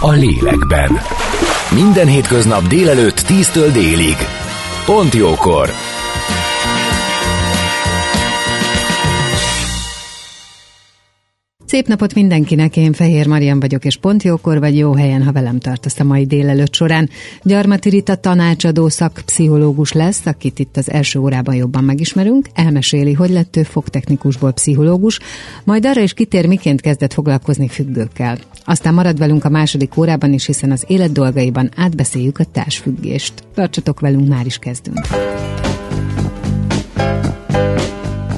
a lélekben. Minden hétköznap délelőtt 10-től délig. Pont jókor! Szép napot mindenkinek, én Fehér Marian vagyok, és pont jókor vagy jó helyen, ha velem tartasz a mai délelőtt során. Gyarmati Rita tanácsadó szakpszichológus lesz, akit itt az első órában jobban megismerünk, elmeséli, hogy lett ő fogtechnikusból pszichológus, majd arra is kitér, miként kezdett foglalkozni függőkkel. Aztán marad velünk a második órában is, hiszen az élet dolgaiban átbeszéljük a társfüggést. Tartsatok velünk, már is kezdünk.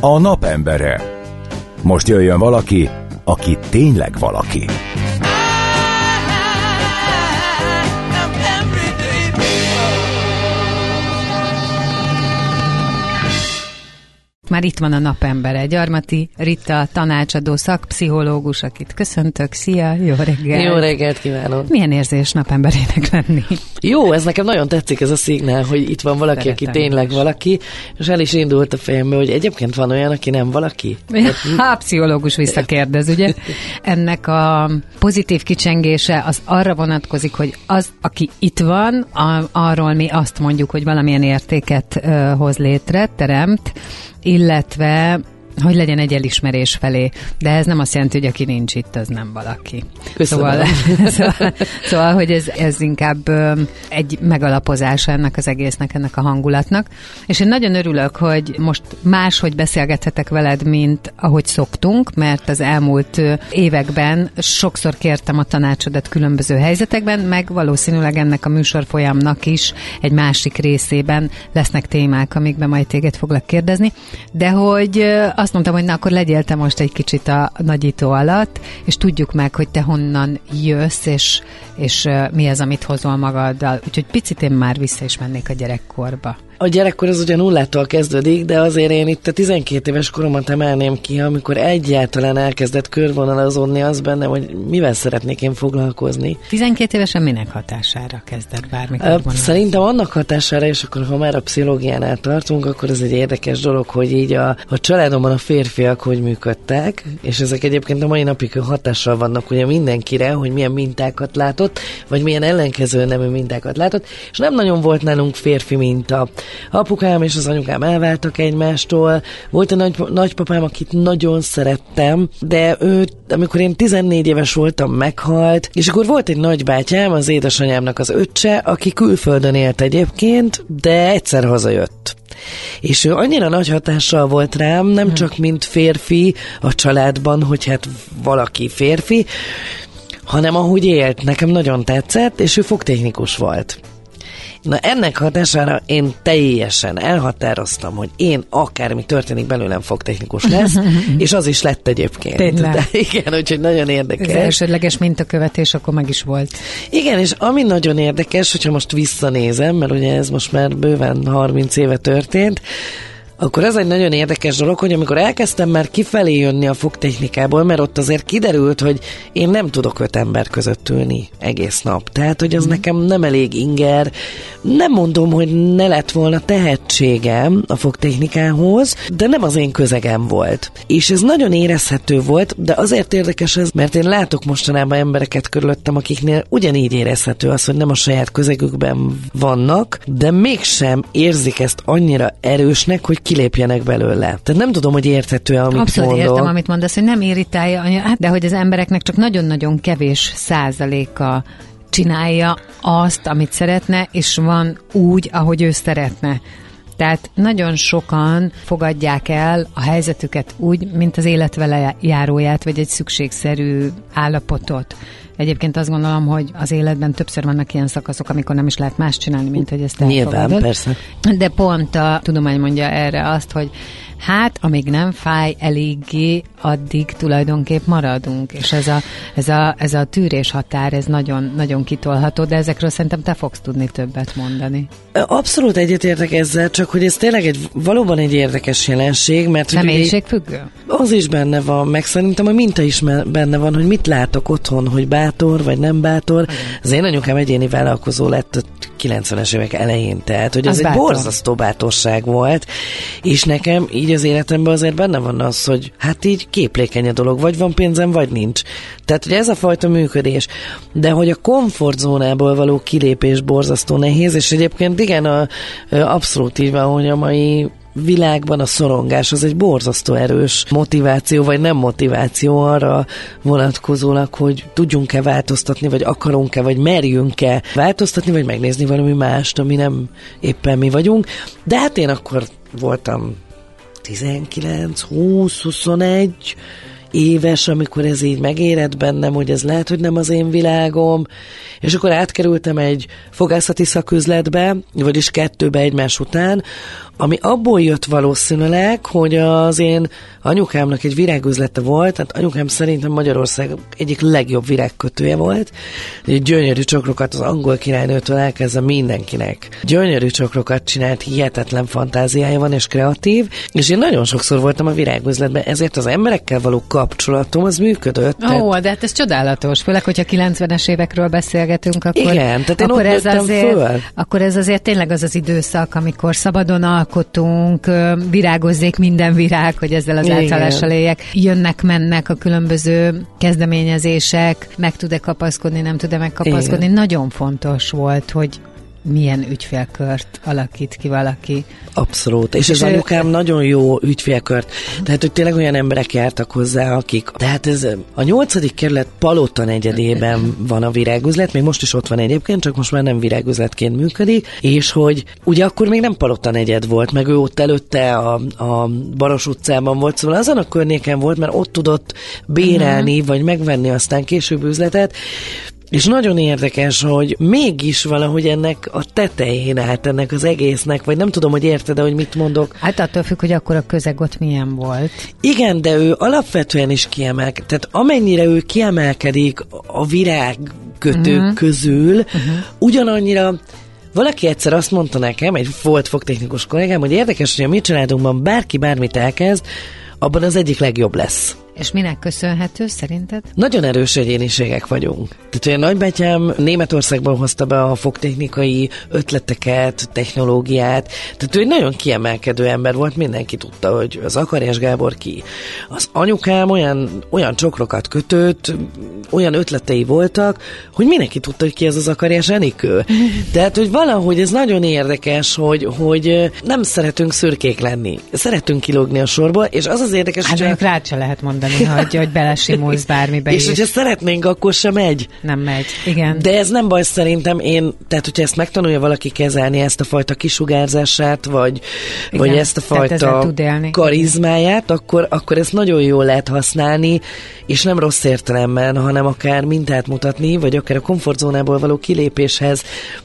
A napembere. Most jöjjön valaki, aki tényleg valaki. Már itt van a napembere. Gyarmati Rita, tanácsadó szakpszichológus, akit köszöntök. Szia, jó reggelt! Jó reggelt kívánok! Milyen érzés napemberének lenni? Jó, ez nekem nagyon tetszik ez a szignál, hogy itt van valaki, Szeretem aki tényleg is. valaki, és el is indult a fejembe, hogy egyébként van olyan, aki nem valaki. Ha, pszichológus visszakérdez, ugye? Ennek a pozitív kicsengése az arra vonatkozik, hogy az, aki itt van, a, arról mi azt mondjuk, hogy valamilyen értéket ö, hoz létre, teremt, illetve illetve hogy legyen egy elismerés felé. De ez nem azt jelenti, hogy aki nincs itt, az nem valaki. Köszönöm. Szóval, szóval, szóval hogy ez, ez inkább egy megalapozása ennek az egésznek, ennek a hangulatnak. És én nagyon örülök, hogy most máshogy beszélgethetek veled, mint ahogy szoktunk, mert az elmúlt években sokszor kértem a tanácsodat különböző helyzetekben, meg valószínűleg ennek a műsorfolyamnak is egy másik részében lesznek témák, amikben majd téged foglak kérdezni. De hogy ö, azt mondtam, hogy na akkor legyél te most egy kicsit a nagyító alatt, és tudjuk meg, hogy te honnan jössz, és, és mi az, amit hozol magaddal. Úgyhogy picit én már vissza is mennék a gyerekkorba. A gyerekkor az ugye nullától kezdődik, de azért én itt a 12 éves koromat emelném ki, amikor egyáltalán elkezdett körvonalazódni az bennem, hogy mivel szeretnék én foglalkozni. 12 évesen minek hatására kezdett vonalaz? Szerintem annak hatására, és akkor ha már a pszichológiánál tartunk, akkor ez egy érdekes dolog, hogy így a, a családomban a férfiak hogy működtek, és ezek egyébként a mai napig hatással vannak ugye mindenkire, hogy milyen mintákat látott, vagy milyen ellenkező nemű mintákat látott, és nem nagyon volt nálunk férfi minta. Apukám és az anyukám elváltak egymástól, volt egy nagy, nagypapám, akit nagyon szerettem, de ő, amikor én 14 éves voltam, meghalt, és akkor volt egy nagybátyám, az édesanyámnak az öccse, aki külföldön élt egyébként, de egyszer hazajött. És ő annyira nagy hatással volt rám, nem csak mint férfi a családban, hogy hát valaki férfi, hanem ahogy élt, nekem nagyon tetszett, és ő fogtechnikus volt. Na ennek hatására én teljesen elhatároztam, hogy én akármi történik belőlem fogtechnikus lesz, és az is lett egyébként. Tényleg? De igen, úgyhogy nagyon érdekes. elsődleges mintakövetés akkor meg is volt. Igen, és ami nagyon érdekes, hogyha most visszanézem, mert ugye ez most már bőven 30 éve történt, akkor ez egy nagyon érdekes dolog, hogy amikor elkezdtem már kifelé jönni a fogtechnikából, mert ott azért kiderült, hogy én nem tudok öt ember között ülni egész nap. Tehát, hogy az Mhm. nekem nem elég inger. Nem mondom, hogy ne lett volna tehetségem a fogtechnikához, de nem az én közegem volt. És ez nagyon érezhető volt, de azért érdekes ez, mert én látok mostanában embereket körülöttem, akiknél ugyanígy érezhető az, hogy nem a saját közegükben vannak, de mégsem érzik ezt annyira erősnek, hogy kilépjenek belőle. Tehát nem tudom, hogy érthető amit Abszolút mondok. értem, amit mondasz, hogy nem irritálja, hát, de hogy az embereknek csak nagyon-nagyon kevés százaléka csinálja azt, amit szeretne, és van úgy, ahogy ő szeretne. Tehát nagyon sokan fogadják el a helyzetüket úgy, mint az élet vele járóját, vagy egy szükségszerű állapotot. Egyébként azt gondolom, hogy az életben többször vannak ilyen szakaszok, amikor nem is lehet más csinálni, mint hogy ezt Nyilván, elfogadod. persze. De pont a tudomány mondja erre azt, hogy hát, amíg nem fáj eléggé, addig tulajdonképp maradunk, és ez a, ez a, ez a tűrés határ, ez nagyon, nagyon kitolható, de ezekről szerintem te fogsz tudni többet mondani. Abszolút egyetértek ezzel, csak hogy ez tényleg egy, valóban egy érdekes jelenség, mert hogy ugye Személyiségfüggő? az is benne van, meg szerintem a minta is benne van, hogy mit látok otthon, hogy bátor vagy nem bátor. Az én anyukám egyéni vállalkozó lett 90-es évek elején, tehát hogy ez Az egy bátor. borzasztó bátorság volt, és nekem így az életemben azért benne van az, hogy hát így képlékeny a dolog, vagy van pénzem, vagy nincs. Tehát, hogy ez a fajta működés. De hogy a komfortzónából való kilépés borzasztó nehéz, és egyébként igen, a, a, abszolút így van, hogy a mai világban a szorongás az egy borzasztó erős motiváció, vagy nem motiváció arra vonatkozólag, hogy tudjunk-e változtatni, vagy akarunk-e, vagy merjünk-e változtatni, vagy megnézni valami mást, ami nem éppen mi vagyunk. De hát én akkor voltam 19, 20, 21 éves, amikor ez így megérett bennem, hogy ez lehet, hogy nem az én világom, és akkor átkerültem egy fogászati szaküzletbe, vagyis kettőbe egymás után, ami abból jött valószínűleg, hogy az én anyukámnak egy virágüzlete volt, tehát anyukám szerintem Magyarország egyik legjobb virágkötője volt, egy gyönyörű csokrokat az angol királynőtől elkezdve mindenkinek. Gyönyörű csokrokat csinált, hihetetlen fantáziája van és kreatív, és én nagyon sokszor voltam a virágüzletben, ezért az emberekkel való kapcsolatom az működött. Ó, oh, de hát ez csodálatos, főleg, hogyha 90-es évekről beszélgetünk, akkor, Igen, tehát én akkor, ez azért, föl. akkor ez azért tényleg az az időszak, amikor szabadon alkotunk, virágozzék minden virág, hogy ezzel az Igen. általással éljek. Jönnek, mennek a különböző kezdeményezések, meg tud-e kapaszkodni, nem tud-e megkapaszkodni. Igen. Nagyon fontos volt, hogy milyen ügyfélkört alakít ki valaki. Abszolút. És, És az ő- anyukám nagyon jó ügyfélkört. Tehát, hogy tényleg olyan emberek jártak hozzá, akik... Tehát ez a nyolcadik kerület Palota negyedében van a virágüzlet, még most is ott van egyébként, csak most már nem virágüzletként működik, és hogy ugye akkor még nem Palota negyed volt, meg ő ott előtte a, a Baros utcában volt, szóval azon a környéken volt, mert ott tudott bérelni, vagy megvenni aztán később üzletet, és nagyon érdekes, hogy mégis valahogy ennek a tetején állt ennek az egésznek, vagy nem tudom, hogy érted hogy mit mondok. Hát attól függ, hogy akkor a közeg ott milyen volt. Igen, de ő alapvetően is kiemelkedik. Tehát amennyire ő kiemelkedik a virágkötők uh-huh. közül, uh-huh. ugyanannyira Valaki egyszer azt mondta nekem, egy volt fogtechnikus kollégám, hogy érdekes, hogy a mi családunkban bárki bármit elkezd, abban az egyik legjobb lesz. És minek köszönhető szerinted? Nagyon erős egyéniségek vagyunk. Tehát olyan nagybátyám Németországban hozta be a fogtechnikai ötleteket, technológiát. Tehát ő egy nagyon kiemelkedő ember volt, mindenki tudta, hogy az Akarás Gábor ki. Az anyukám olyan, olyan csokrokat kötött, olyan ötletei voltak, hogy mindenki tudta, hogy ki az az Akarás Enikő. Tehát, hogy valahogy ez nagyon érdekes, hogy, hogy nem szeretünk szürkék lenni. Szeretünk kilógni a sorból, és az az érdekes, Hát mondjuk rád se lehet mondani, hogy, hogy belesimulsz bármibe és is. hogyha szeretnénk, akkor sem megy. Nem megy. Igen. De ez nem baj szerintem, én, tehát hogyha ezt megtanulja valaki kezelni, ezt a fajta kisugárzását, vagy, Igen, vagy ezt a fajta karizmáját, akkor, akkor ezt nagyon jól lehet használni, és nem rossz értelemben, hanem akár mintát mutatni, vagy akár a komfortzónából való kilépéshez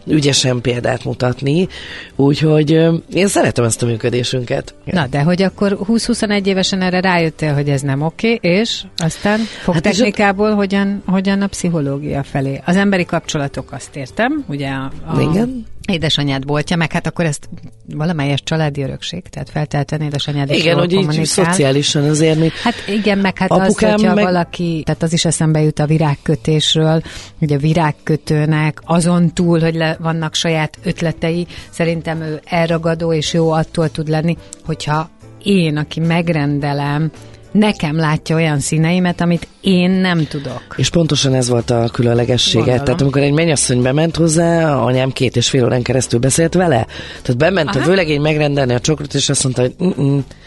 ügyesen példát mutatni. Úgyhogy én szeretem ezt a működésünket. Na, de hogy akkor 20-21 évesen erre rájöttél, hogy ez nem oké, és aztán fogtechnikából hogyan, hogyan a pszichológia felé. Az emberi kapcsolatok azt értem, ugye a, a Igen. édesanyád boltja, meg hát akkor ezt valamelyes családi örökség, tehát feltelten édesanyád is Igen, hogy így szociálisan azért mi... Hát igen, meg hát Apukám az, hogyha meg- valaki, tehát az is eszembe jut a virágkötésről, hogy a virágkötőnek azon túl, hogy le, vannak saját ötletei, szerintem ő elragadó és jó attól tud lenni, hogyha én, aki megrendelem, nekem látja olyan színeimet, amit én nem tudok. És pontosan ez volt a különlegessége. Gondolom. Tehát amikor egy mennyasszony bement hozzá, anyám két és fél órán keresztül beszélt vele. Tehát bement Aha. a vőlegény megrendelni a csokrot, és azt mondta, hogy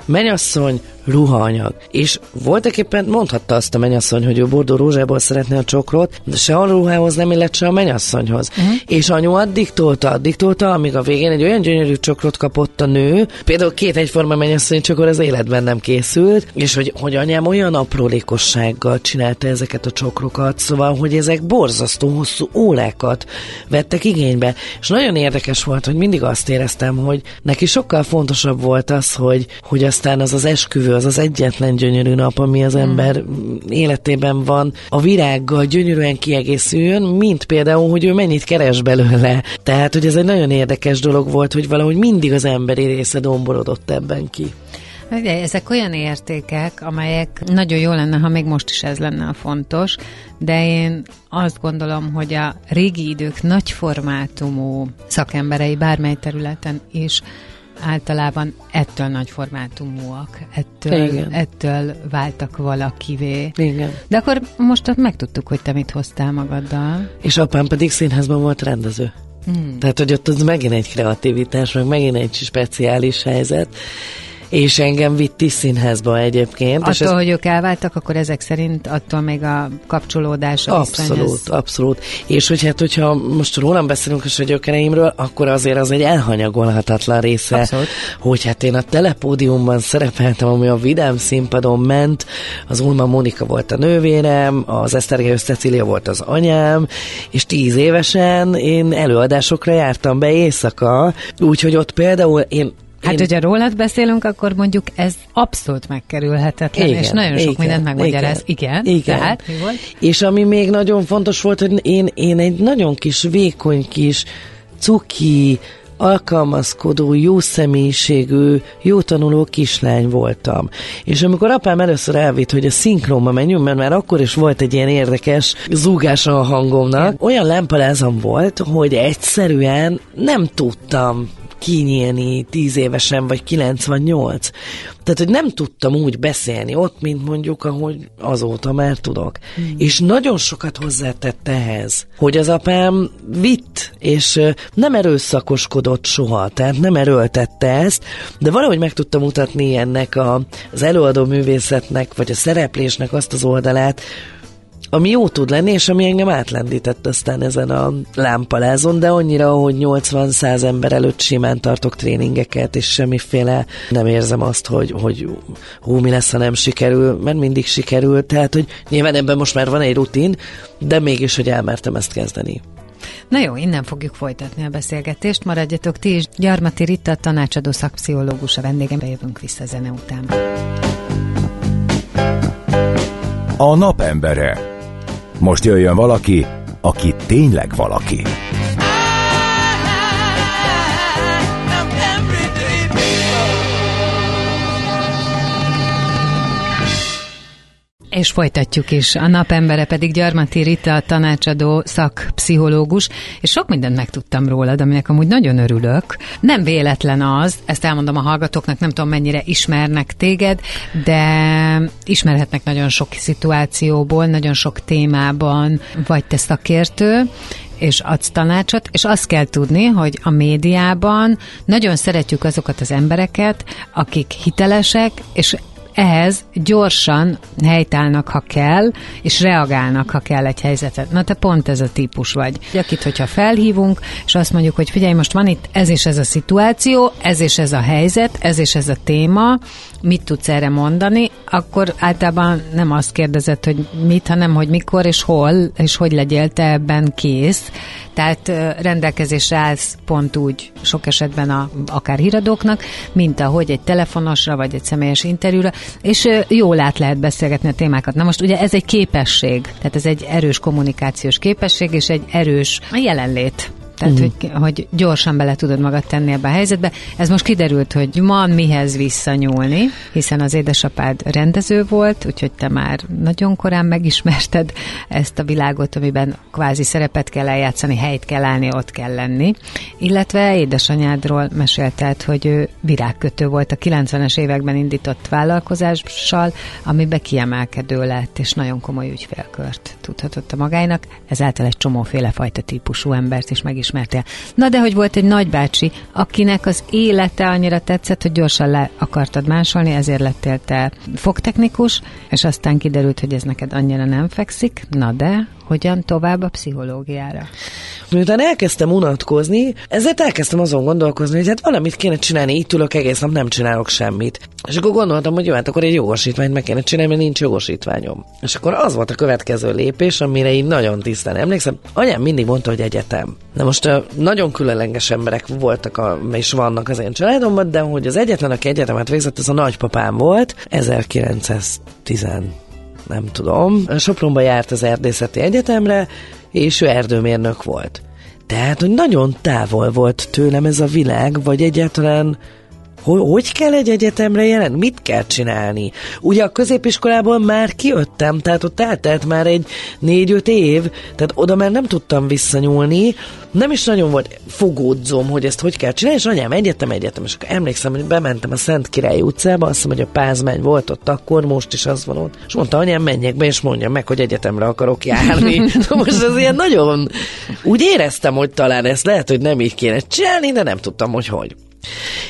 "Mm-mm, mennyasszony, ruhaanyag. És voltak éppen mondhatta azt a mennyasszony, hogy ő bordó rózsából szeretne a csokrot, de se a ruhához nem illet, se a mennyasszonyhoz. Uh-huh. És anyu addig tolta, addig tolta, amíg a végén egy olyan gyönyörű csokrot kapott a nő, például két egyforma mennyasszony csokor az életben nem készült, és hogy hogy anyám olyan aprólékossággal csinálta ezeket a csokrokat, szóval, hogy ezek borzasztó hosszú órákat vettek igénybe. És nagyon érdekes volt, hogy mindig azt éreztem, hogy neki sokkal fontosabb volt az, hogy, hogy aztán az az esküvő, az az egyetlen gyönyörű nap, ami az ember életében van, a virággal gyönyörűen kiegészüljön, mint például, hogy ő mennyit keres belőle. Tehát, hogy ez egy nagyon érdekes dolog volt, hogy valahogy mindig az emberi része domborodott ebben ki. Ugye, ezek olyan értékek, amelyek nagyon jó lenne, ha még most is ez lenne a fontos, de én azt gondolom, hogy a régi idők nagy formátumú szakemberei bármely területen is általában ettől nagy formátumúak, ettől, Igen. ettől váltak valakivé. Igen. De akkor most megtudtuk, hogy te mit hoztál magaddal. És apám pedig színházban volt rendező. Mm. Tehát, hogy ott az megint egy kreativitás, meg megint egy speciális helyzet és engem vitt is színházba egyébként. Attól, és ez... hogy ők elváltak, akkor ezek szerint attól még a kapcsolódás a Abszolút, viszonyhoz... abszolút. És hogy hát, hogyha most rólam beszélünk és a gyökereimről, akkor azért az egy elhanyagolhatatlan része, abszolút. hogy hát én a telepódiumban szerepeltem, ami a Vidám színpadon ment, az Ulma Monika volt a nővérem, az Esztergelyos Cecília volt az anyám, és tíz évesen én előadásokra jártam be éjszaka, úgyhogy ott például én Hát, én... hogyha rólad beszélünk, akkor mondjuk ez abszolút megkerülhetetlen, igen, és nagyon sok igen, mindent megmagyaráz. Igen, igen, igen. Tehát, mi volt? És ami még nagyon fontos volt, hogy én, én egy nagyon kis, vékony kis, cuki, alkalmazkodó, jó személyiségű, jó tanuló kislány voltam. És amikor apám először elvitt, hogy a szinkronba menjünk, mert már akkor is volt egy ilyen érdekes zúgása a hangomnak, olyan lámpalázam volt, hogy egyszerűen nem tudtam kinyílni tíz évesen, vagy 98. Tehát, hogy nem tudtam úgy beszélni ott, mint mondjuk, ahogy azóta már tudok. Hmm. És nagyon sokat hozzátett ehhez, hogy az apám vitt, és nem erőszakoskodott soha, tehát nem erőltette ezt, de valahogy meg tudtam mutatni ennek a, az előadó művészetnek, vagy a szereplésnek azt az oldalát, ami jó tud lenni, és ami engem átlendített aztán ezen a lámpalázon, de annyira, hogy 80-100 ember előtt simán tartok tréningeket, és semmiféle nem érzem azt, hogy, hogy hú, mi lesz, ha nem sikerül, mert mindig sikerül, tehát, hogy nyilván ebben most már van egy rutin, de mégis, hogy elmertem ezt kezdeni. Na jó, innen fogjuk folytatni a beszélgetést. Maradjatok ti is. Gyarmati Rita, tanácsadó szakpszichológus a vendégem. Bejövünk vissza zene után. A napembere. Most jöjjön valaki, aki tényleg valaki. És folytatjuk is. A napembere pedig Gyarmati Rita, a tanácsadó szakpszichológus, és sok mindent megtudtam rólad, aminek amúgy nagyon örülök. Nem véletlen az, ezt elmondom a hallgatóknak, nem tudom mennyire ismernek téged, de ismerhetnek nagyon sok szituációból, nagyon sok témában vagy te szakértő, és adsz tanácsot, és azt kell tudni, hogy a médiában nagyon szeretjük azokat az embereket, akik hitelesek, és ehhez gyorsan helytállnak, ha kell, és reagálnak, ha kell egy helyzetet. Na te pont ez a típus vagy. Akit, hogyha felhívunk, és azt mondjuk, hogy figyelj, most van itt ez és ez a szituáció, ez és ez a helyzet, ez és ez a téma, mit tudsz erre mondani, akkor általában nem azt kérdezed, hogy mit, hanem hogy mikor és hol, és hogy legyél te ebben kész. Tehát rendelkezésre állsz pont úgy sok esetben a, akár híradóknak, mint ahogy egy telefonosra, vagy egy személyes interjúra, és jól át lehet beszélgetni a témákat. Na most ugye ez egy képesség, tehát ez egy erős kommunikációs képesség, és egy erős jelenlét tehát, uh-huh. hogy, hogy gyorsan bele tudod magad tenni ebbe a helyzetbe. Ez most kiderült, hogy van mihez visszanyúlni, hiszen az édesapád rendező volt, úgyhogy te már nagyon korán megismerted ezt a világot, amiben kvázi szerepet kell eljátszani, helyt kell állni, ott kell lenni. Illetve édesanyádról mesélted, hogy ő virágkötő volt a 90-es években indított vállalkozással, amiben kiemelkedő lett, és nagyon komoly ügyfélkört tudhatott a magának, ezáltal egy csomóféle fajta típusú embert is meg is megismertél. Na de hogy volt egy nagybácsi, akinek az élete annyira tetszett, hogy gyorsan le akartad másolni, ezért lettél te fogtechnikus, és aztán kiderült, hogy ez neked annyira nem fekszik. Na de, hogyan tovább a pszichológiára? Miután elkezdtem unatkozni, ezért elkezdtem azon gondolkozni, hogy hát valamit kéne csinálni, itt ülök egész nap, nem csinálok semmit. És akkor gondoltam, hogy jó, hát akkor egy jogosítványt meg kéne csinálni, mert nincs jogosítványom. És akkor az volt a következő lépés, amire én nagyon tisztán emlékszem. Anyám mindig mondta, hogy egyetem. Na most nagyon különleges emberek voltak, a, és vannak az én családomban, de hogy az egyetlen, aki egyetemet végzett, az a nagypapám volt, 1910 nem tudom. Sopronba járt az erdészeti egyetemre, és ő erdőmérnök volt. Tehát, hogy nagyon távol volt tőlem ez a világ, vagy egyáltalán hogy kell egy egyetemre jelen? Mit kell csinálni? Ugye a középiskolából már kijöttem, tehát ott eltelt már egy négy-öt év, tehát oda már nem tudtam visszanyúlni, nem is nagyon volt fogódzom, hogy ezt hogy kell csinálni, és anyám egyetem, egyetem, és akkor emlékszem, hogy bementem a Szent Király utcába, azt hiszem, hogy a pázmány volt ott akkor, most is az van ott, és mondta anyám, menjek be, és mondja meg, hogy egyetemre akarok járni. most ez ilyen nagyon, úgy éreztem, hogy talán ezt lehet, hogy nem így kéne csinálni, de nem tudtam, hogy hogy.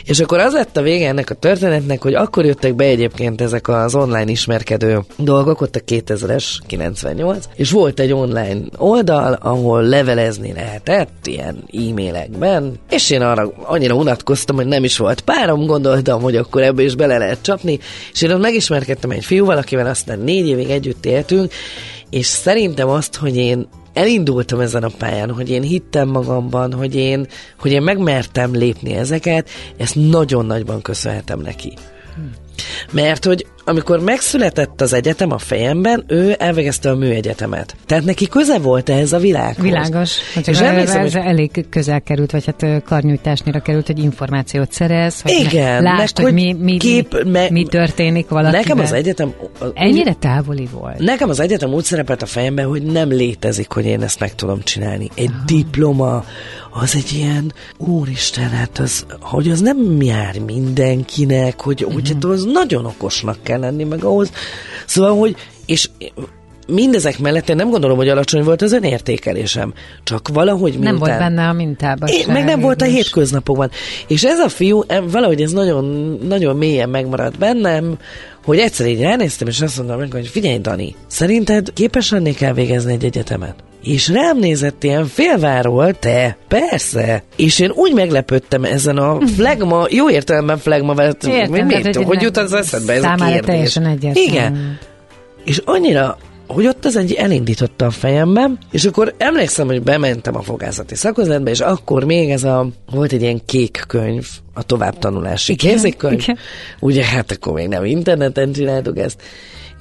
És akkor az lett a vége ennek a történetnek, hogy akkor jöttek be egyébként ezek az online ismerkedő dolgok, ott a 2000-es, 98, és volt egy online oldal, ahol levelezni lehetett, ilyen e-mailekben, és én arra annyira unatkoztam, hogy nem is volt párom, gondoltam, hogy akkor ebbe is bele lehet csapni, és én ott megismerkedtem egy fiúval, akivel aztán négy évig együtt éltünk, és szerintem azt, hogy én elindultam ezen a pályán, hogy én hittem magamban, hogy én, hogy én megmertem lépni ezeket, ezt nagyon nagyban köszönhetem neki. Mert hogy amikor megszületett az egyetem a fejemben, ő elvégezte a műegyetemet. Tehát neki köze volt ehhez a világhoz. Világos. Hát és emlékszem, ez hogy... elég közel került, vagy hát karnyújtásnyira került, hogy információt szerez, hogy Igen, lásd, hogy, hogy mi, mi, kép, me, mi történik valakivel. Nekem az egyetem... Ennyire távoli volt. Nekem az egyetem úgy szerepelt a fejemben, hogy nem létezik, hogy én ezt meg tudom csinálni. Egy Aha. diploma, az egy ilyen, úristen, hát az, hogy az nem jár mindenkinek, hogy uh-huh. úgy, hát az nagyon okosnak kell lenni, meg ahhoz. Szóval, hogy, és mindezek mellett én nem gondolom, hogy alacsony volt az önértékelésem. Csak valahogy mintán... Nem volt benne a mintában. Én, meg nem volt a hétköznapokban. És ez a fiú, valahogy ez nagyon, nagyon mélyen megmaradt bennem, hogy egyszer így ránéztem, és azt mondtam meg, hogy figyelj, Dani, szerinted képes lennék elvégezni egy egyetemet? És rám nézett ilyen félváról, te, persze. És én úgy meglepődtem ezen a flagma, jó értelemben flagma, mert Értem, mi, miért, hogy, hogy jut az eszedbe ez a kérdés? teljesen egyértelmű. Igen. És annyira hogy ott az egy elindította a fejemben, és akkor emlékszem, hogy bementem a fogászati szakozatba, és akkor még ez a, volt egy ilyen kék könyv, a továbbtanulási kézikönyv. Ugye hát akkor még nem interneten csináltuk ezt.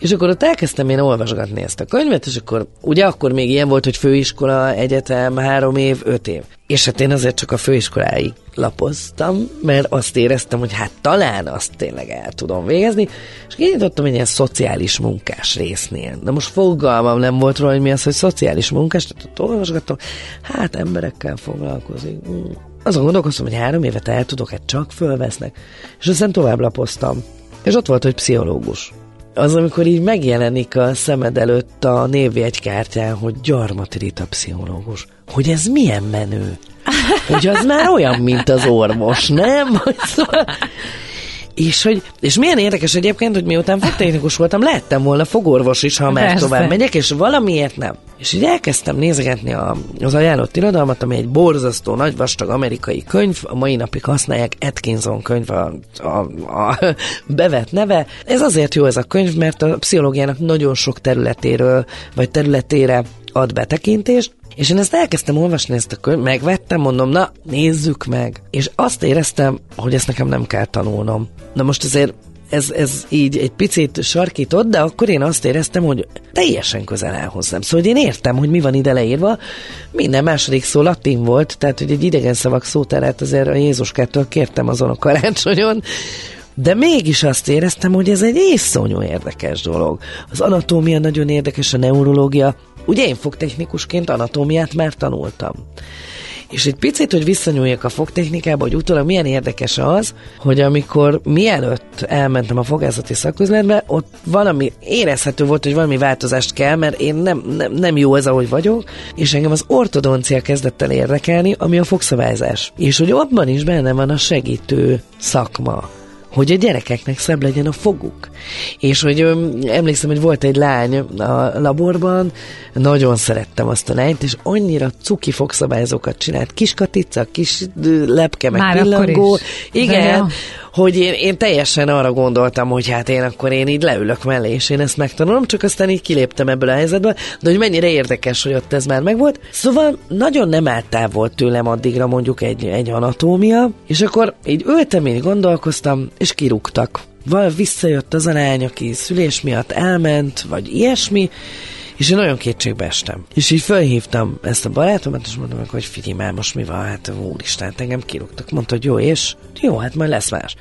És akkor ott elkezdtem én olvasgatni ezt a könyvet, és akkor ugye akkor még ilyen volt, hogy főiskola, egyetem, három év, öt év. És hát én azért csak a főiskoláig lapoztam, mert azt éreztem, hogy hát talán azt tényleg el tudom végezni, és kinyitottam egy ilyen szociális munkás résznél. De most fogalmam nem volt róla, hogy mi az, hogy szociális munkás, tehát ott olvasgattam, hát emberekkel foglalkozik. Mm. Azon gondolkoztam, hogy három évet el tudok, hát csak fölvesznek. És aztán tovább lapoztam. És ott volt, hogy pszichológus az, amikor így megjelenik a szemed előtt a névjegykártyán, hogy Gyarmati Rita pszichológus. Hogy ez milyen menő. Hogy az már olyan, mint az orvos, nem? Szóval, és, hogy, és milyen érdekes egyébként, hogy miután fogtechnikus voltam, lehettem volna fogorvos is, ha már tovább megyek, és valamiért nem. És így elkezdtem nézegetni a, az ajánlott irodalmat, ami egy borzasztó, nagy vastag amerikai könyv, a mai napig használják Atkinson könyv a, a, a bevett neve. Ez azért jó ez a könyv, mert a pszichológiának nagyon sok területéről, vagy területére ad betekintést, és én ezt elkezdtem olvasni, ezt a könyv, megvettem, mondom, na, nézzük meg. És azt éreztem, hogy ezt nekem nem kell tanulnom. Na most azért ez, ez így egy picit sarkított, de akkor én azt éreztem, hogy teljesen közel áll hozzám. Szóval hogy én értem, hogy mi van ide leírva. Minden második szó latin volt, tehát hogy egy idegen szavak szótárát azért a Jézuskától kértem azon a karácsonyon, de mégis azt éreztem, hogy ez egy iszonyú érdekes dolog. Az anatómia nagyon érdekes, a neurológia. Ugye én fogtechnikusként anatómiát már tanultam. És egy picit, hogy visszanyúljak a fogtechnikába, hogy utólag milyen érdekes az, hogy amikor mielőtt elmentem a fogászati szaküzletbe, ott valami érezhető volt, hogy valami változást kell, mert én nem, nem, nem jó ez, ahogy vagyok, és engem az ortodoncia kezdett el érdekelni, ami a fogszabályzás. És hogy abban is benne van a segítő szakma hogy a gyerekeknek szebb legyen a foguk. És hogy emlékszem, hogy volt egy lány a laborban, nagyon szerettem azt a lányt, és annyira cuki fogszabályzókat csinált, kis katica, kis lepke, meg Már pillangó. Igen. Hogy én, én teljesen arra gondoltam, hogy hát én akkor én így leülök mellé, és én ezt megtanulom, csak aztán így kiléptem ebből a helyzetből, de hogy mennyire érdekes, hogy ott ez már megvolt. Szóval nagyon nem állt távol tőlem addigra mondjuk egy, egy anatómia, és akkor így ültem, így gondolkoztam, és kirúgtak. Val visszajött az a lány, aki szülés miatt elment, vagy ilyesmi, és én nagyon kétségbe estem. És így felhívtam ezt a barátomat, és mondtam meg, hogy figyelj már, most mi van, hát úristen, hát engem kirúgtak. Mondta, hogy jó, és jó, hát majd lesz más.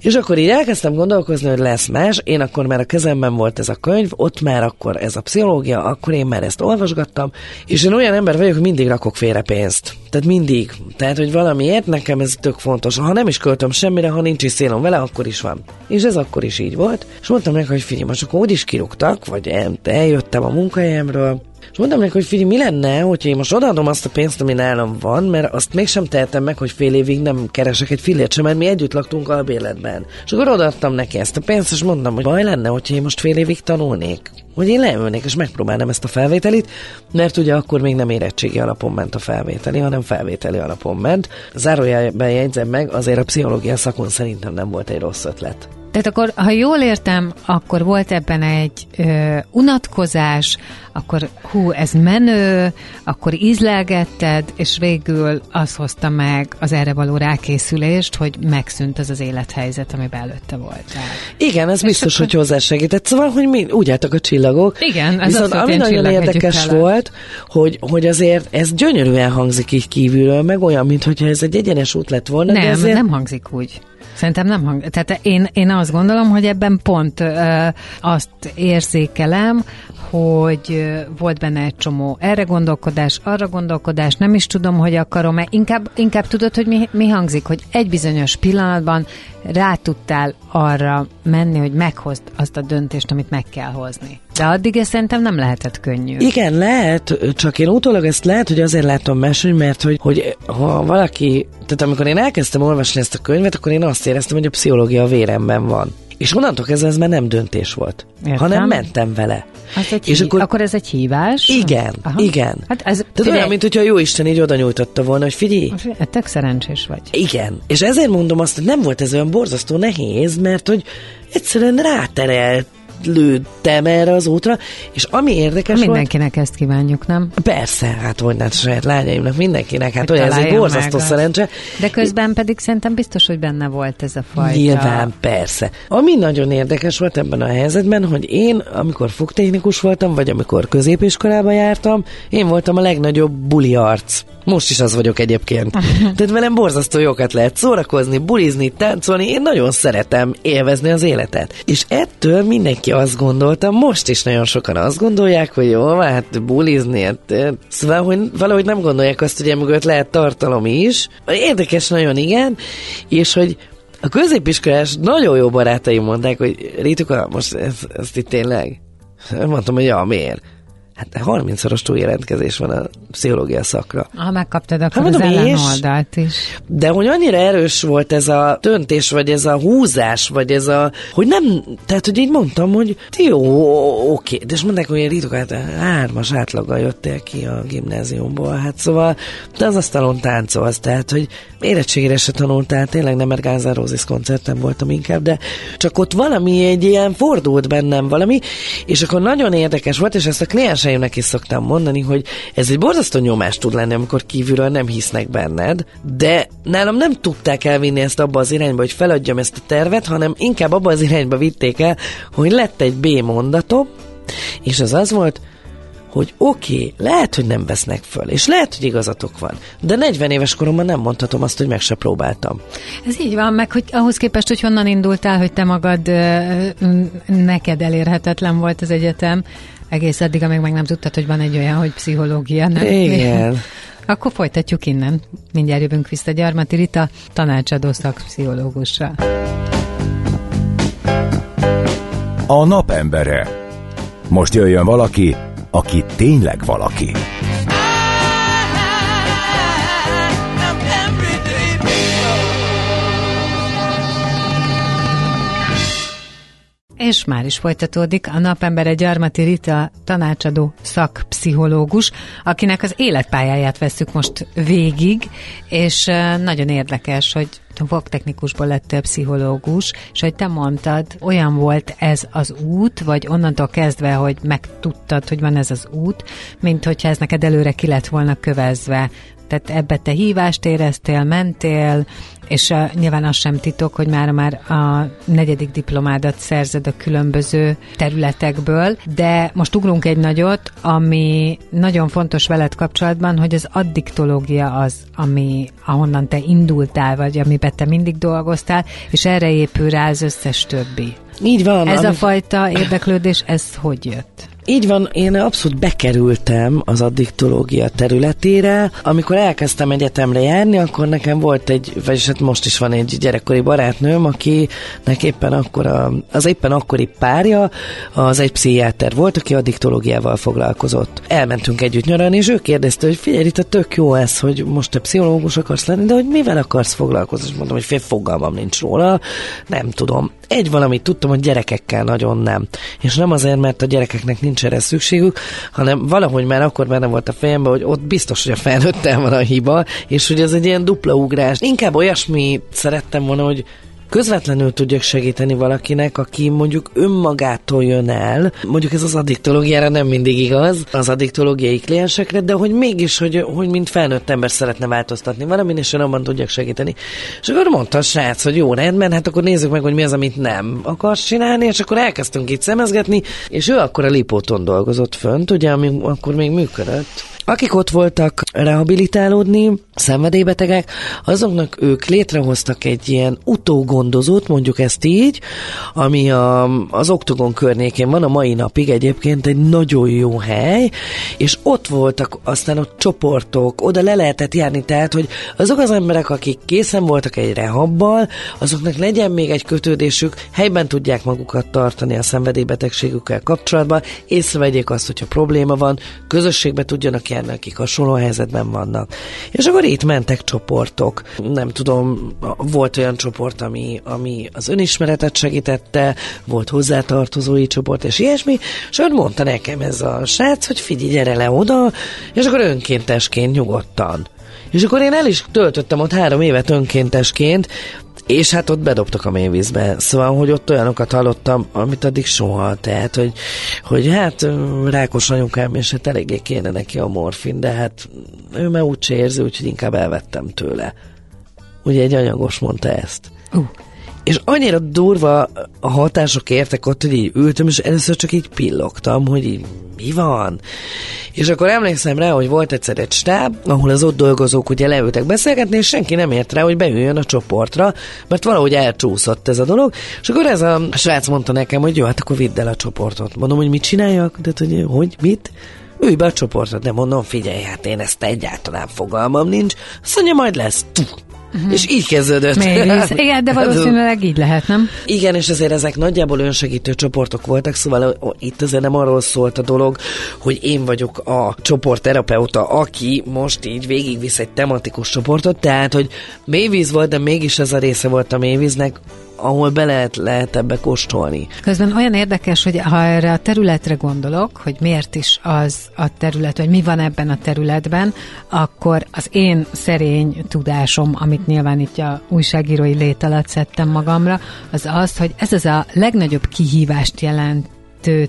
És akkor így elkezdtem gondolkozni, hogy lesz más. Én akkor már a kezemben volt ez a könyv, ott már akkor ez a pszichológia, akkor én már ezt olvasgattam, és én olyan ember vagyok, hogy mindig rakok félre pénzt. Tehát mindig. Tehát, hogy valamiért nekem ez tök fontos. Ha nem is költöm semmire, ha nincs is célom vele, akkor is van. És ez akkor is így volt. És mondtam neki, hogy figyelj, most akkor úgyis kirúgtak, vagy el, eljöttem a munkahelyemről, és mondtam neki, hogy figyelj, mi lenne, hogyha én most odaadom azt a pénzt, ami nálam van, mert azt mégsem tehetem meg, hogy fél évig nem keresek egy fillért sem, mert mi együtt laktunk albérletben. És akkor odaadtam neki ezt a pénzt, és mondtam, hogy baj lenne, hogyha én most fél évig tanulnék. Hogy én leülnék és megpróbálnám ezt a felvételit, mert ugye akkor még nem érettségi alapon ment a felvételi, hanem felvételi alapon ment. Zárójelben jegyzem meg, azért a pszichológia szakon szerintem nem volt egy rossz ötlet. Tehát akkor, ha jól értem, akkor volt ebben egy ö, unatkozás, akkor hú, ez menő, akkor ízlelgetted, és végül az hozta meg az erre való rákészülést, hogy megszűnt az az élethelyzet, amiben előtte volt. Igen, ez biztos, hogy hozzásegített. Szóval, hogy mi úgy álltak a csillagok. Igen, ez Viszont ami nagyon érdekes volt, hogy, hogy azért ez gyönyörűen hangzik így kívülről, meg olyan, mintha ez egy egyenes út lett volna. Nem, ezért... nem hangzik úgy. Szerintem nem hang. Tehát én, én azt gondolom, hogy ebben pont ö, azt érzékelem, hogy volt benne egy csomó erre gondolkodás, arra gondolkodás, nem is tudom, hogy akarom-e. Inkább, inkább tudod, hogy mi, mi hangzik, hogy egy bizonyos pillanatban rá tudtál arra menni, hogy meghozd azt a döntést, amit meg kell hozni. De addig ez szerintem nem lehetett könnyű. Igen, lehet, csak én utólag ezt lehet, hogy azért látom máshogy, mert hogy, hogy ha valaki, tehát amikor én elkezdtem olvasni ezt a könyvet, akkor én azt éreztem, hogy a pszichológia a véremben van. És onnantól kezdve ez már nem döntés volt, Értem. hanem mentem vele. Az egy És hí- akkor- akkor ez egy hívás? Igen, igen. Hát ez, Tehát olyan, mint hogyha a jó Isten így oda nyújtotta volna, hogy figyelj, Tök szerencsés vagy. igen. És ezért mondom azt, hogy nem volt ez olyan borzasztó nehéz, mert hogy egyszerűen ráterelt lőttem erre az útra, és ami érdekes volt, Mindenkinek ezt kívánjuk, nem? persze, hát hogy ne a saját lányaimnak, mindenkinek, hát Hogy olyan, ez egy borzasztó meg szerencse. De közben pedig szerintem biztos, hogy benne volt ez a fajta... Nyilván, persze. Ami nagyon érdekes volt ebben a helyzetben, hogy én, amikor fogtechnikus voltam, vagy amikor középiskolába jártam, én voltam a legnagyobb buli arc. Most is az vagyok egyébként. Tehát velem borzasztó jókat lehet szórakozni, bulizni, táncolni. Én nagyon szeretem élvezni az életet. És ettől mindenki azt gondolta, most is nagyon sokan azt gondolják, hogy jó, hát bulizni, hát, eh, szóval, hogy valahogy nem gondolják azt, hogy emögött lehet tartalom is. Érdekes nagyon, igen, és hogy a középiskolás nagyon jó barátaim mondták, hogy Rituka, most ez, ezt itt tényleg? Mondtam, hogy ja, miért? Hát 30-szoros túljelentkezés van a pszichológia szakra. Ha megkaptad, akkor Hát az mondom, ellenoldalt is. De hogy annyira erős volt ez a döntés, vagy ez a húzás, vagy ez a, hogy nem, tehát hogy így mondtam, hogy jó, oké, de és mondták, hogy Ritok, hát hármas átlaggal jöttél ki a gimnáziumból, hát szóval, de az asztalon táncolsz, tehát, hogy érettségére se tanultál, tényleg nem, mert Gánzár Rózis koncerten voltam inkább, de csak ott valami egy ilyen fordult bennem valami, és akkor nagyon érdekes volt, és ezt a klienseimnek is szoktam mondani, hogy ez egy borzasztó nyomás tud lenni, amikor kívülről nem hisznek benned, de nálam nem tudták elvinni ezt abba az irányba, hogy feladjam ezt a tervet, hanem inkább abba az irányba vitték el, hogy lett egy B mondatom, és az az volt, hogy oké, okay, lehet, hogy nem vesznek föl, és lehet, hogy igazatok van, de 40 éves koromban nem mondhatom azt, hogy meg se próbáltam. Ez így van, meg hogy ahhoz képest, hogy honnan indultál, hogy te magad neked elérhetetlen volt az egyetem, egész addig, amíg meg nem tudtad, hogy van egy olyan, hogy pszichológia, nem? Igen. Akkor folytatjuk innen. Mindjárt jövünk vissza Gyarmati Rita, tanácsadó szakpszichológussal. A napembere. Most jöjjön valaki, aki tényleg valaki. És már is folytatódik a napembere Gyarmati Rita tanácsadó szakpszichológus, akinek az életpályáját veszük most végig, és nagyon érdekes, hogy fogtechnikusból lett pszichológus, és hogy te mondtad, olyan volt ez az út, vagy onnantól kezdve, hogy megtudtad, hogy van ez az út, mint hogyha ez neked előre ki lett volna kövezve. Tehát ebbe te hívást éreztél, mentél, és uh, nyilván az sem titok, hogy már már a negyedik diplomádat szerzed a különböző területekből, de most ugrunk egy nagyot, ami nagyon fontos veled kapcsolatban, hogy az addiktológia az, ami ahonnan te indultál, vagy amiben te mindig dolgoztál, és erre épül rá az összes többi. Így van. Ez a fajta érdeklődés, ez hogy jött? Így van, én abszolút bekerültem az addiktológia területére. Amikor elkezdtem egyetemre járni, akkor nekem volt egy, vagyis hát most is van egy gyerekkori barátnőm, akinek éppen akkor a, az éppen akkori párja, az egy pszichiáter volt, aki addiktológiával foglalkozott. Elmentünk együtt nyaralni, és ő kérdezte, hogy figyelj, itt a tök jó ez, hogy most te pszichológus akarsz lenni, de hogy mivel akarsz foglalkozni? És mondtam, hogy fél fogalmam nincs róla, nem tudom. Egy valamit tudtam, hogy gyerekekkel nagyon nem. És nem azért, mert a gyerekeknek nincs nincs erre szükségük, hanem valahogy már akkor benne volt a fejemben, hogy ott biztos, hogy a felnőttel van a hiba, és hogy ez egy ilyen dupla ugrás. Inkább olyasmi szerettem volna, hogy közvetlenül tudjak segíteni valakinek, aki mondjuk önmagától jön el, mondjuk ez az addiktológiára nem mindig igaz, az addiktológiai kliensekre, de hogy mégis, hogy, hogy mint felnőtt ember szeretne változtatni valamin, és én abban tudjak segíteni. És akkor mondta a srác, hogy jó, rendben, hát akkor nézzük meg, hogy mi az, amit nem akarsz csinálni, és akkor elkezdtünk itt szemezgetni, és ő akkor a Lipóton dolgozott fönt, ugye, ami akkor még működött. Akik ott voltak rehabilitálódni, szenvedélybetegek, azoknak ők létrehoztak egy ilyen utógondozót, mondjuk ezt így, ami a, az Oktogon környékén van a mai napig egyébként egy nagyon jó hely, és ott voltak aztán ott csoportok, oda le lehetett járni, tehát, hogy azok az emberek, akik készen voltak egy rehabbal, azoknak legyen még egy kötődésük, helyben tudják magukat tartani a szenvedélybetegségükkel kapcsolatban, észrevegyék azt, hogyha probléma van, közösségbe tudjanak járni, akik hasonló helyzetben vannak. És akkor itt mentek csoportok. Nem tudom, volt olyan csoport, ami, ami az önismeretet segítette, volt hozzátartozói csoport, és ilyesmi, és akkor mondta nekem ez a srác, hogy figyelj, gyere le oda, és akkor önkéntesként nyugodtan. És akkor én el is töltöttem ott három évet önkéntesként, és hát ott bedobtak a mélyvízbe. Szóval, hogy ott olyanokat hallottam, amit addig soha. Tehát, hogy, hogy hát rákos anyukám, és hát eléggé kéne neki a morfin, de hát ő már úgy érzi, úgyhogy inkább elvettem tőle. Ugye egy anyagos mondta ezt. Uh. És annyira durva a hatások értek ott, hogy így ültem, és először csak így pillogtam, hogy így mi van? És akkor emlékszem rá, hogy volt egyszer egy stáb, ahol az ott dolgozók ugye leültek beszélgetni, és senki nem ért rá, hogy beüljön a csoportra, mert valahogy elcsúszott ez a dolog, és akkor ez a srác mondta nekem, hogy jó, hát akkor vidd el a csoportot. Mondom, hogy mit csináljak? De hogy, hogy mit? Ülj be a csoportra, de mondom, figyelj, hát én ezt egyáltalán fogalmam nincs. Azt mondja, majd lesz. Uh-huh. És így kezdődött. Mélyvíz. Igen, de valószínűleg így lehet, nem? Igen, és azért ezek nagyjából önsegítő csoportok voltak, szóval itt azért nem arról szólt a dolog, hogy én vagyok a csoportterapeuta, aki most így végigvisz egy tematikus csoportot, tehát, hogy mélyvíz volt, de mégis ez a része volt a mélyvíznek, ahol be lehet, lehet ebbe kóstolni. Közben olyan érdekes, hogy ha erre a területre gondolok, hogy miért is az a terület, vagy mi van ebben a területben, akkor az én szerény tudásom, amit nyilván itt a újságírói lét alatt szedtem magamra, az az, hogy ez az a legnagyobb kihívást jelent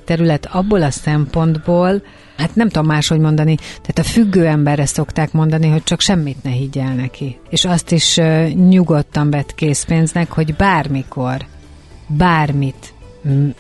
terület abból a szempontból, hát nem tudom máshogy mondani, tehát a függő emberre szokták mondani, hogy csak semmit ne higgyel neki. És azt is uh, nyugodtan vett készpénznek, hogy bármikor, bármit m-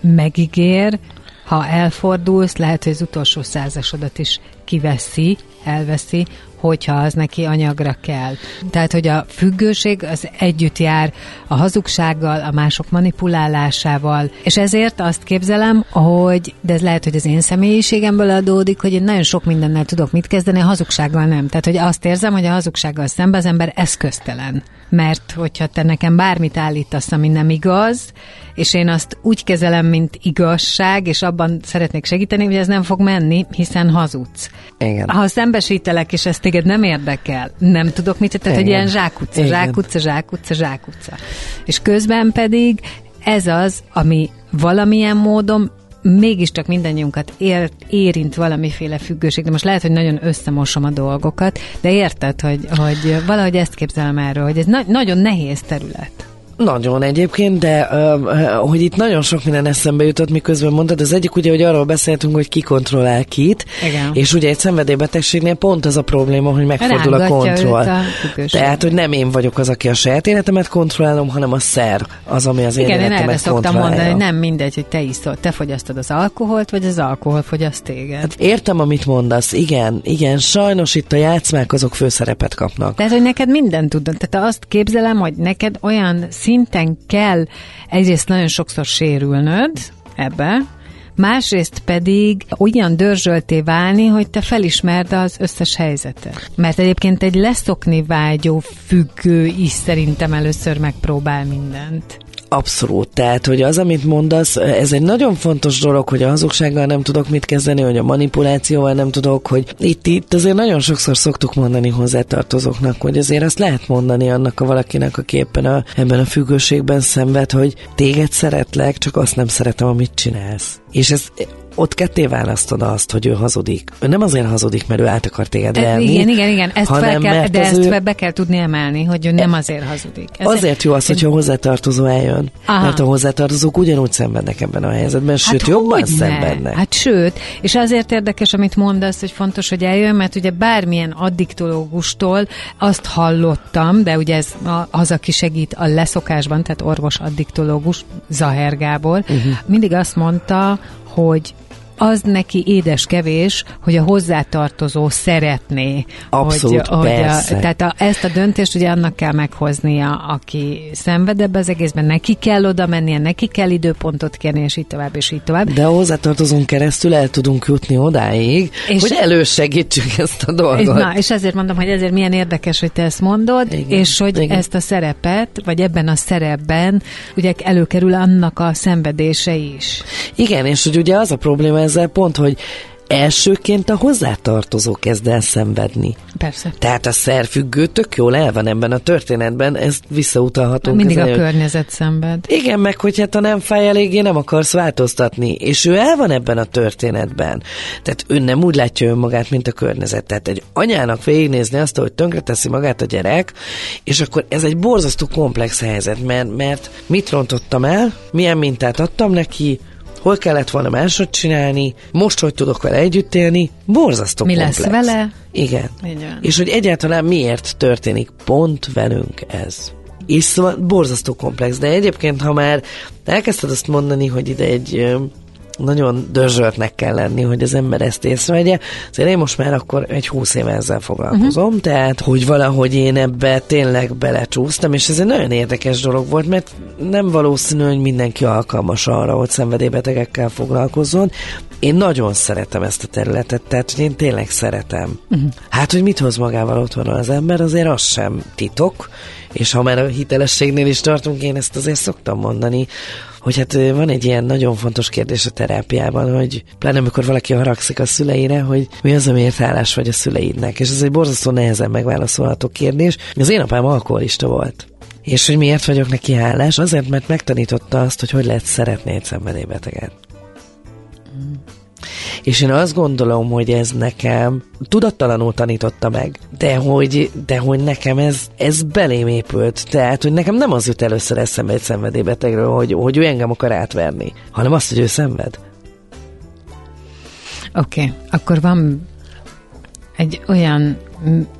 megígér, ha elfordulsz, lehet, hogy az utolsó százasodat is kiveszi, elveszi, hogyha az neki anyagra kell. Tehát, hogy a függőség az együtt jár a hazugsággal, a mások manipulálásával, és ezért azt képzelem, hogy, de ez lehet, hogy az én személyiségemből adódik, hogy én nagyon sok mindennel tudok mit kezdeni, a hazugsággal nem. Tehát, hogy azt érzem, hogy a hazugsággal szemben az ember eszköztelen. Mert hogyha te nekem bármit állítasz, ami nem igaz, és én azt úgy kezelem, mint igazság, és abban szeretnék segíteni, hogy ez nem fog menni, hiszen hazudsz. Igen. Ha szembesítelek, és ezt téged nem érdekel, nem tudok mit, tehát egy ilyen zsákutca, zsákutca, zsákutca, zsákutca. És közben pedig ez az, ami valamilyen módon mégiscsak mindannyiunkat ér, érint valamiféle függőség, de most lehet, hogy nagyon összemosom a dolgokat, de érted, hogy, hogy valahogy ezt képzelem erről, hogy ez na- nagyon nehéz terület. Nagyon egyébként, de uh, hogy itt nagyon sok minden eszembe jutott, miközben mondtad, az egyik ugye, hogy arról beszéltünk, hogy ki kontrollál kit, Igen. és ugye egy szenvedélybetegségnél pont az a probléma, hogy megfordul a kontroll. a. Tehát, hogy nem én vagyok az, aki a saját életemet kontrollálom, hanem a szer az, ami az én Igen, én erre életemet szoktam mondani, hogy nem mindegy, hogy te iszol, te fogyasztod az alkoholt, vagy az alkohol fogyaszt téged. Hát értem, amit mondasz, igen, igen, sajnos itt a játszmák azok főszerepet kapnak. Tehát, hogy neked minden tudod. Tehát azt képzelem, hogy neked olyan szinten kell egyrészt nagyon sokszor sérülnöd ebbe, másrészt pedig olyan dörzsölté válni, hogy te felismerd az összes helyzetet. Mert egyébként egy leszokni vágyó függő is szerintem először megpróbál mindent. Abszolút. Tehát, hogy az, amit mondasz, ez egy nagyon fontos dolog, hogy a hazugsággal nem tudok mit kezdeni, hogy a manipulációval nem tudok, hogy itt, itt azért nagyon sokszor szoktuk mondani hozzátartozóknak, hogy azért azt lehet mondani annak a valakinek, aki éppen a, ebben a függőségben szenved, hogy téged szeretlek, csak azt nem szeretem, amit csinálsz. És ez ott ketté választod azt, hogy ő hazudik. Ő nem azért hazudik, mert ő át akar téged E, verni, igen, igen, igen, ezt fel kell, de ezt ő- be kell tudni emelni, hogy ő nem azért hazudik. Ez Azért jó az, hogyha a hozzátartozó eljön. Aha. Mert a hozzátartozók ugyanúgy szenvednek ebben a helyzetben, sőt, jobban hogyne? szenvednek. Hát sőt, és azért érdekes, amit mondasz, hogy fontos, hogy eljön, mert ugye bármilyen addiktológustól azt hallottam, de ugye ez a- az, aki segít a leszokásban, tehát orvos addiktológus, Zaher Gábor, uh-huh. mindig azt mondta, hogy az neki édes kevés, hogy a hozzátartozó szeretné. Abszolút, hogy, hogy a, tehát a, ezt a döntést ugye annak kell meghoznia, aki szenved ebbe az egészben, neki kell oda mennie, neki kell időpontot kérni, és így tovább, és így tovább. De a hozzátartozón keresztül el tudunk jutni odáig, és hogy elősegítsük ezt a dolgot. Na, és ezért mondom, hogy ezért milyen érdekes, hogy te ezt mondod, Igen, és hogy. Igen. ezt a szerepet, vagy ebben a szerepben ugye előkerül annak a szenvedése is. Igen, és hogy ugye az a probléma ezzel pont, hogy elsőként a hozzátartozó kezd el szenvedni. Persze. Tehát a szerfüggő tök jól el van ebben a történetben, ezt visszautalhatunk. Mindig a ezen, hogy- környezet szenved. Igen, meg hogy hát ha nem fáj eléggé, nem akarsz változtatni. És ő el van ebben a történetben. Tehát ő nem úgy látja önmagát, mint a környezet. Tehát egy anyának végignézni azt, hogy tönkreteszi magát a gyerek, és akkor ez egy borzasztó komplex helyzet, mert, mert mit rontottam el, milyen mintát adtam neki, hol kellett volna máshogy csinálni, most hogy tudok vele együtt élni, borzasztó Mi komplex. lesz vele? Igen. Van. És hogy egyáltalán miért történik pont velünk ez. És szóval borzasztó komplex, de egyébként, ha már elkezdted azt mondani, hogy ide egy nagyon dörzsöltnek kell lenni, hogy az ember ezt észrevegye. Azért én most már akkor egy húsz éve ezzel foglalkozom, uh-huh. tehát hogy valahogy én ebbe tényleg belecsúsztam, és ez egy nagyon érdekes dolog volt, mert nem valószínű, hogy mindenki alkalmas arra, hogy szenvedélybetegekkel foglalkozzon. Én nagyon szeretem ezt a területet, tehát hogy én tényleg szeretem. Uh-huh. Hát, hogy mit hoz magával otthon az ember, azért az sem titok, és ha már a hitelességnél is tartunk, én ezt azért szoktam mondani, hogy hát van egy ilyen nagyon fontos kérdés a terápiában, hogy pláne amikor valaki haragszik a szüleire, hogy mi az, amiért hálás vagy a szüleidnek. És ez egy borzasztó nehezen megválaszolható kérdés. Az én apám alkoholista volt. És hogy miért vagyok neki hálás? Azért, mert megtanította azt, hogy hogy lehet szeretni egy szenvedélybeteget. És én azt gondolom, hogy ez nekem tudattalanul tanította meg, de hogy, de hogy nekem ez, ez belém épült. Tehát, hogy nekem nem az jut először eszembe egy szenvedélybetegről, hogy, hogy ő engem akar átverni, hanem azt, hogy ő szenved. Oké, okay. akkor van egy olyan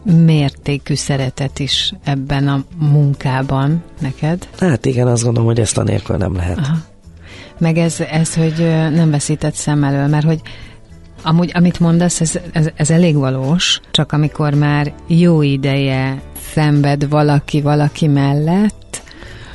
mértékű szeretet is ebben a munkában neked, Hát igen, azt gondolom, hogy ezt a nélkül nem lehet. Aha. Meg ez, ez, hogy nem veszített szem elől, mert hogy amúgy, amit mondasz, ez, ez, ez elég valós, csak amikor már jó ideje szenved valaki valaki mellett,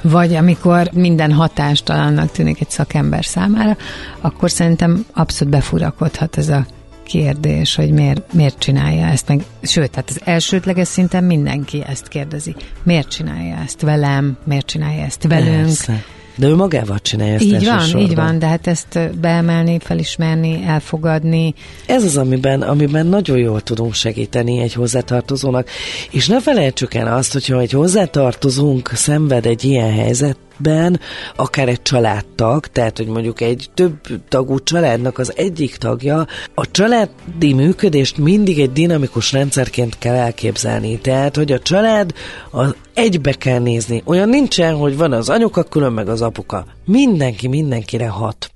vagy amikor minden hatástalannak tűnik egy szakember számára, akkor szerintem abszolút befurakodhat ez a kérdés, hogy miért, miért csinálja ezt, meg, sőt, tehát az elsődleges szinten mindenki ezt kérdezi. Miért csinálja ezt velem, miért csinálja ezt velünk, Persze. De ő magával csinálja ezt így van, így van, de hát ezt beemelni, felismerni, elfogadni. Ez az, amiben, amiben nagyon jól tudunk segíteni egy hozzátartozónak. És ne felejtsük el azt, hogyha egy hozzátartozónk szenved egy ilyen helyzettől, helyzetben, akár egy családtag, tehát hogy mondjuk egy több tagú családnak az egyik tagja, a családi működést mindig egy dinamikus rendszerként kell elképzelni. Tehát, hogy a család az egybe kell nézni. Olyan nincsen, hogy van az anyuka külön, meg az apuka. Mindenki mindenkire hat.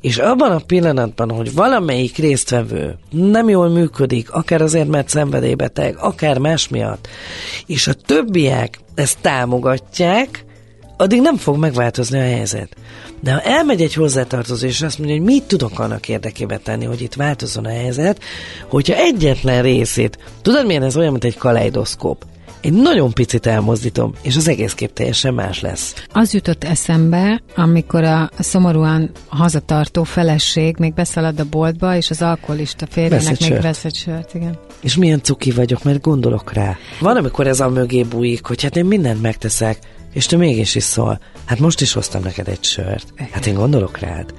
És abban a pillanatban, hogy valamelyik résztvevő nem jól működik, akár azért, mert szenvedélybeteg, akár más miatt, és a többiek ezt támogatják, addig nem fog megváltozni a helyzet. De ha elmegy egy hozzátartozó, és azt mondja, hogy mit tudok annak érdekében tenni, hogy itt változzon a helyzet, hogyha egyetlen részét, tudod milyen ez olyan, mint egy kaleidoszkóp, én nagyon picit elmozdítom, és az egész kép teljesen más lesz. Az jutott eszembe, amikor a szomorúan hazatartó feleség még beszalad a boltba, és az alkoholista férjének még vesz egy sört, igen. És milyen cuki vagyok, mert gondolok rá. Van, amikor ez a mögé bújik, hogy hát én mindent megteszek, és te mégis is szól. Hát most is hoztam neked egy sört. Hát én gondolok rád.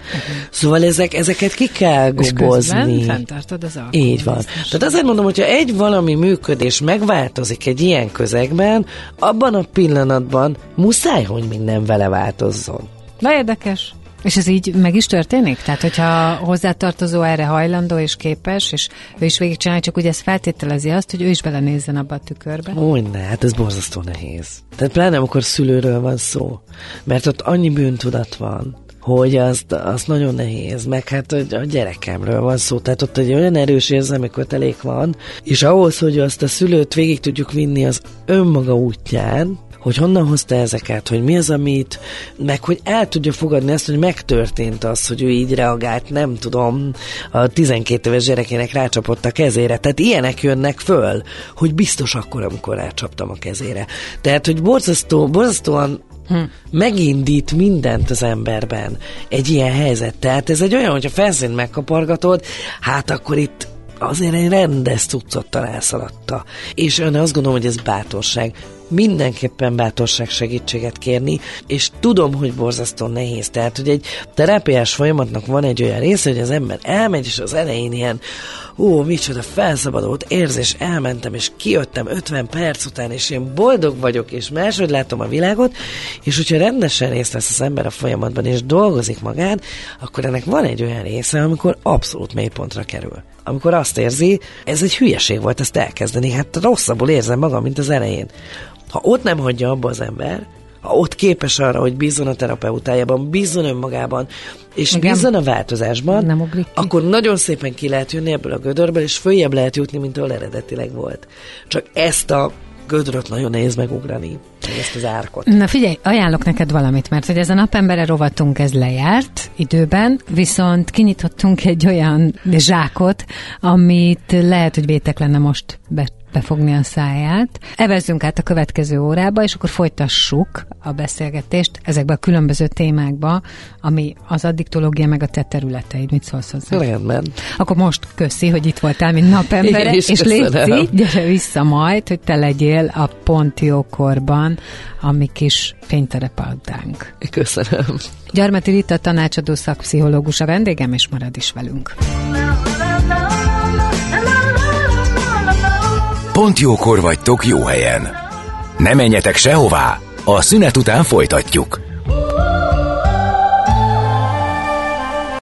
Szóval ezek, ezeket ki kell gobozni. És fenntartod az Így van. Tehát azért mondom, hogyha egy valami működés megváltozik egy ilyen közegben, abban a pillanatban muszáj, hogy minden vele változzon. Na érdekes. És ez így meg is történik? Tehát, hogyha hozzátartozó erre hajlandó és képes, és ő is végigcsinálja, csak ugye ez feltételezi azt, hogy ő is belenézzen abba a tükörbe. Úgy ne, hát ez borzasztó nehéz. Tehát pláne amikor szülőről van szó, mert ott annyi bűntudat van, hogy azt, azt nagyon nehéz, meg hát a gyerekemről van szó, tehát ott egy olyan erős érzelmi kötelék van, és ahhoz, hogy azt a szülőt végig tudjuk vinni az önmaga útján, hogy honnan hozta ezeket, hogy mi az, amit, meg hogy el tudja fogadni ezt, hogy megtörtént az, hogy ő így reagált, nem tudom, a 12 éves gyerekének rácsapott a kezére. Tehát ilyenek jönnek föl, hogy biztos akkor, amikor rácsaptam a kezére. Tehát, hogy borzasztó, borzasztóan Hm. megindít mindent az emberben egy ilyen helyzet. Tehát ez egy olyan, hogyha felszínt megkapargatod, hát akkor itt azért egy rendes cuccot találsz alatta. És ön azt gondolom, hogy ez bátorság mindenképpen bátorság segítséget kérni, és tudom, hogy borzasztó nehéz. Tehát, hogy egy terápiás folyamatnak van egy olyan része, hogy az ember elmegy, és az elején ilyen, ó, micsoda felszabadult érzés, elmentem, és kijöttem 50 perc után, és én boldog vagyok, és máshogy látom a világot, és hogyha rendesen részt vesz az ember a folyamatban, és dolgozik magán, akkor ennek van egy olyan része, amikor abszolút mélypontra kerül amikor azt érzi, ez egy hülyeség volt ezt elkezdeni, hát rosszabbul érzem magam, mint az elején. Ha ott nem hagyja abba az ember, ha ott képes arra, hogy bízzon a terapeutájában, bízzon önmagában, és Igen. bízzon a változásban, nem akkor nagyon szépen ki lehet jönni ebből a gödörből, és följebb lehet jutni, mint ahol eredetileg volt. Csak ezt a gödröt nagyon nehéz megugrani, ezt az árkot. Na figyelj, ajánlok neked valamit, mert hogy ez a napembere rovatunk, ez lejárt időben, viszont kinyitottunk egy olyan zsákot, amit lehet, hogy vétek lenne most be befogni a száját. Evezzünk át a következő órába, és akkor folytassuk a beszélgetést ezekbe a különböző témákba, ami az addiktológia meg a te területeid. Mit szólsz hozzá? Rendben. Akkor most köszi, hogy itt voltál, mint napembere, és légy gyere vissza majd, hogy te legyél a pont jókorban, a mi kis fényterepaldánk. Köszönöm. Gyarmati Rita tanácsadó szakpszichológus a vendégem, és marad is velünk. Pont jókor vagytok jó helyen. Ne menjetek sehová, a szünet után folytatjuk.